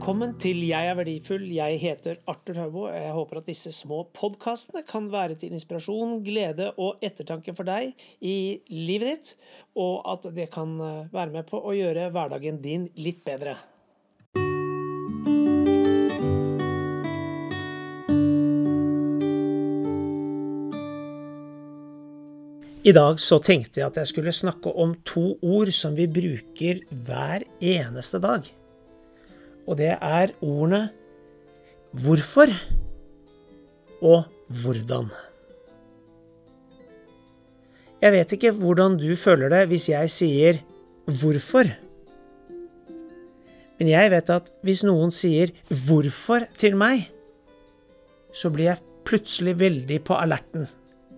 Velkommen til Jeg er verdifull. Jeg heter Arthur Haubo. Jeg håper at disse små podkastene kan være til inspirasjon, glede og ettertanke for deg i livet ditt, og at det kan eh, være med på å gjøre hverdagen din litt bedre. I dag så tenkte jeg at jeg skulle snakke om to ord som vi bruker hver eneste dag. Og det er ordene hvorfor og hvordan. Jeg vet ikke hvordan du føler det hvis jeg sier hvorfor. Men jeg vet at hvis noen sier hvorfor til meg, så blir jeg plutselig veldig på alerten.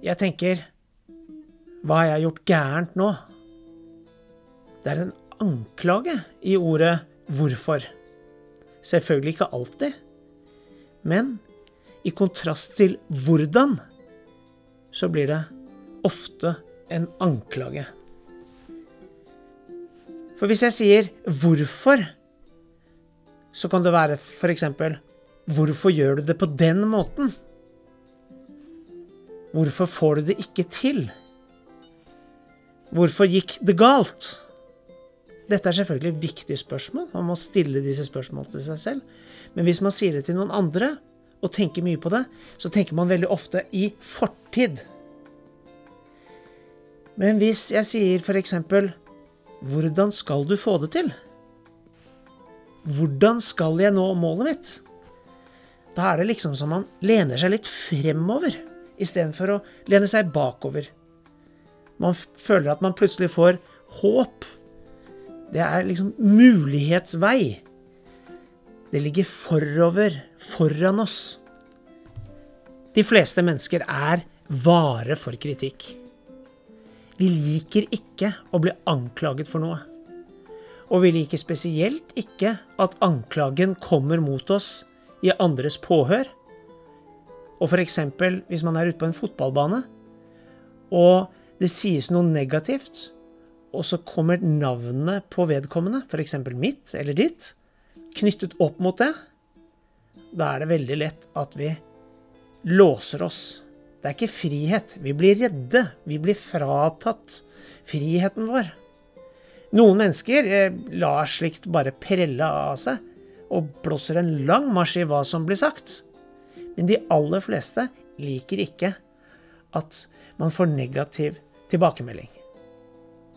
Jeg tenker hva har jeg gjort gærent nå? Det er en anklage i ordet hvorfor. Selvfølgelig ikke alltid. Men i kontrast til hvordan, så blir det ofte en anklage. For hvis jeg sier 'hvorfor', så kan det være f.eks.: 'Hvorfor gjør du det på den måten?' Hvorfor får du det ikke til? Hvorfor gikk det galt? Dette er selvfølgelig et viktig spørsmål. Man må stille disse spørsmålene til seg selv. Men hvis man sier det til noen andre, og tenker mye på det, så tenker man veldig ofte i fortid. Men hvis jeg sier f.eks.: Hvordan skal du få det til? Hvordan skal jeg nå målet mitt? Da er det liksom som man lener seg litt fremover istedenfor å lene seg bakover. Man føler at man plutselig får håp. Det er liksom mulighetsvei. Det ligger forover, foran oss. De fleste mennesker er vare for kritikk. Vi liker ikke å bli anklaget for noe. Og vi liker spesielt ikke at anklagen kommer mot oss i andres påhør. Og f.eks. hvis man er ute på en fotballbane, og det sies noe negativt, og så kommer navnet på vedkommende, f.eks. mitt eller ditt, knyttet opp mot det, da er det veldig lett at vi låser oss. Det er ikke frihet. Vi blir redde. Vi blir fratatt friheten vår. Noen mennesker eh, lar slikt bare prelle av seg og blåser en lang marsj i hva som blir sagt. Men de aller fleste liker ikke at man får negativ tilbakemelding.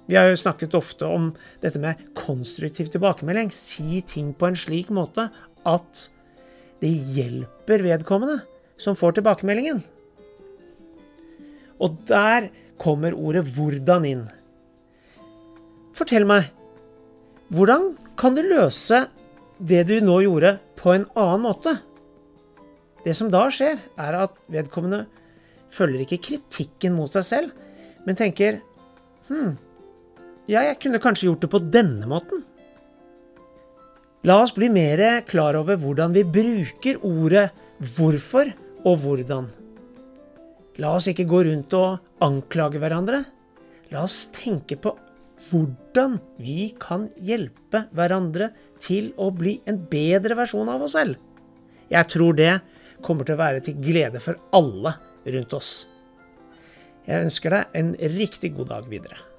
Vi har jo snakket ofte om dette med konstruktiv tilbakemelding. Si ting på en slik måte at det hjelper vedkommende som får tilbakemeldingen. Og der kommer ordet 'hvordan' inn. Fortell meg, hvordan kan du løse det du nå gjorde, på en annen måte? Det som da skjer, er at vedkommende følger ikke kritikken mot seg selv, men tenker Hm, ja, jeg kunne kanskje gjort det på denne måten. La oss bli mer klar over hvordan vi bruker ordet hvorfor og hvordan. La oss ikke gå rundt og anklage hverandre. La oss tenke på hvordan vi kan hjelpe hverandre til å bli en bedre versjon av oss selv. Jeg tror det kommer til å være til glede for alle rundt oss. Jeg ønsker deg en riktig god dag videre.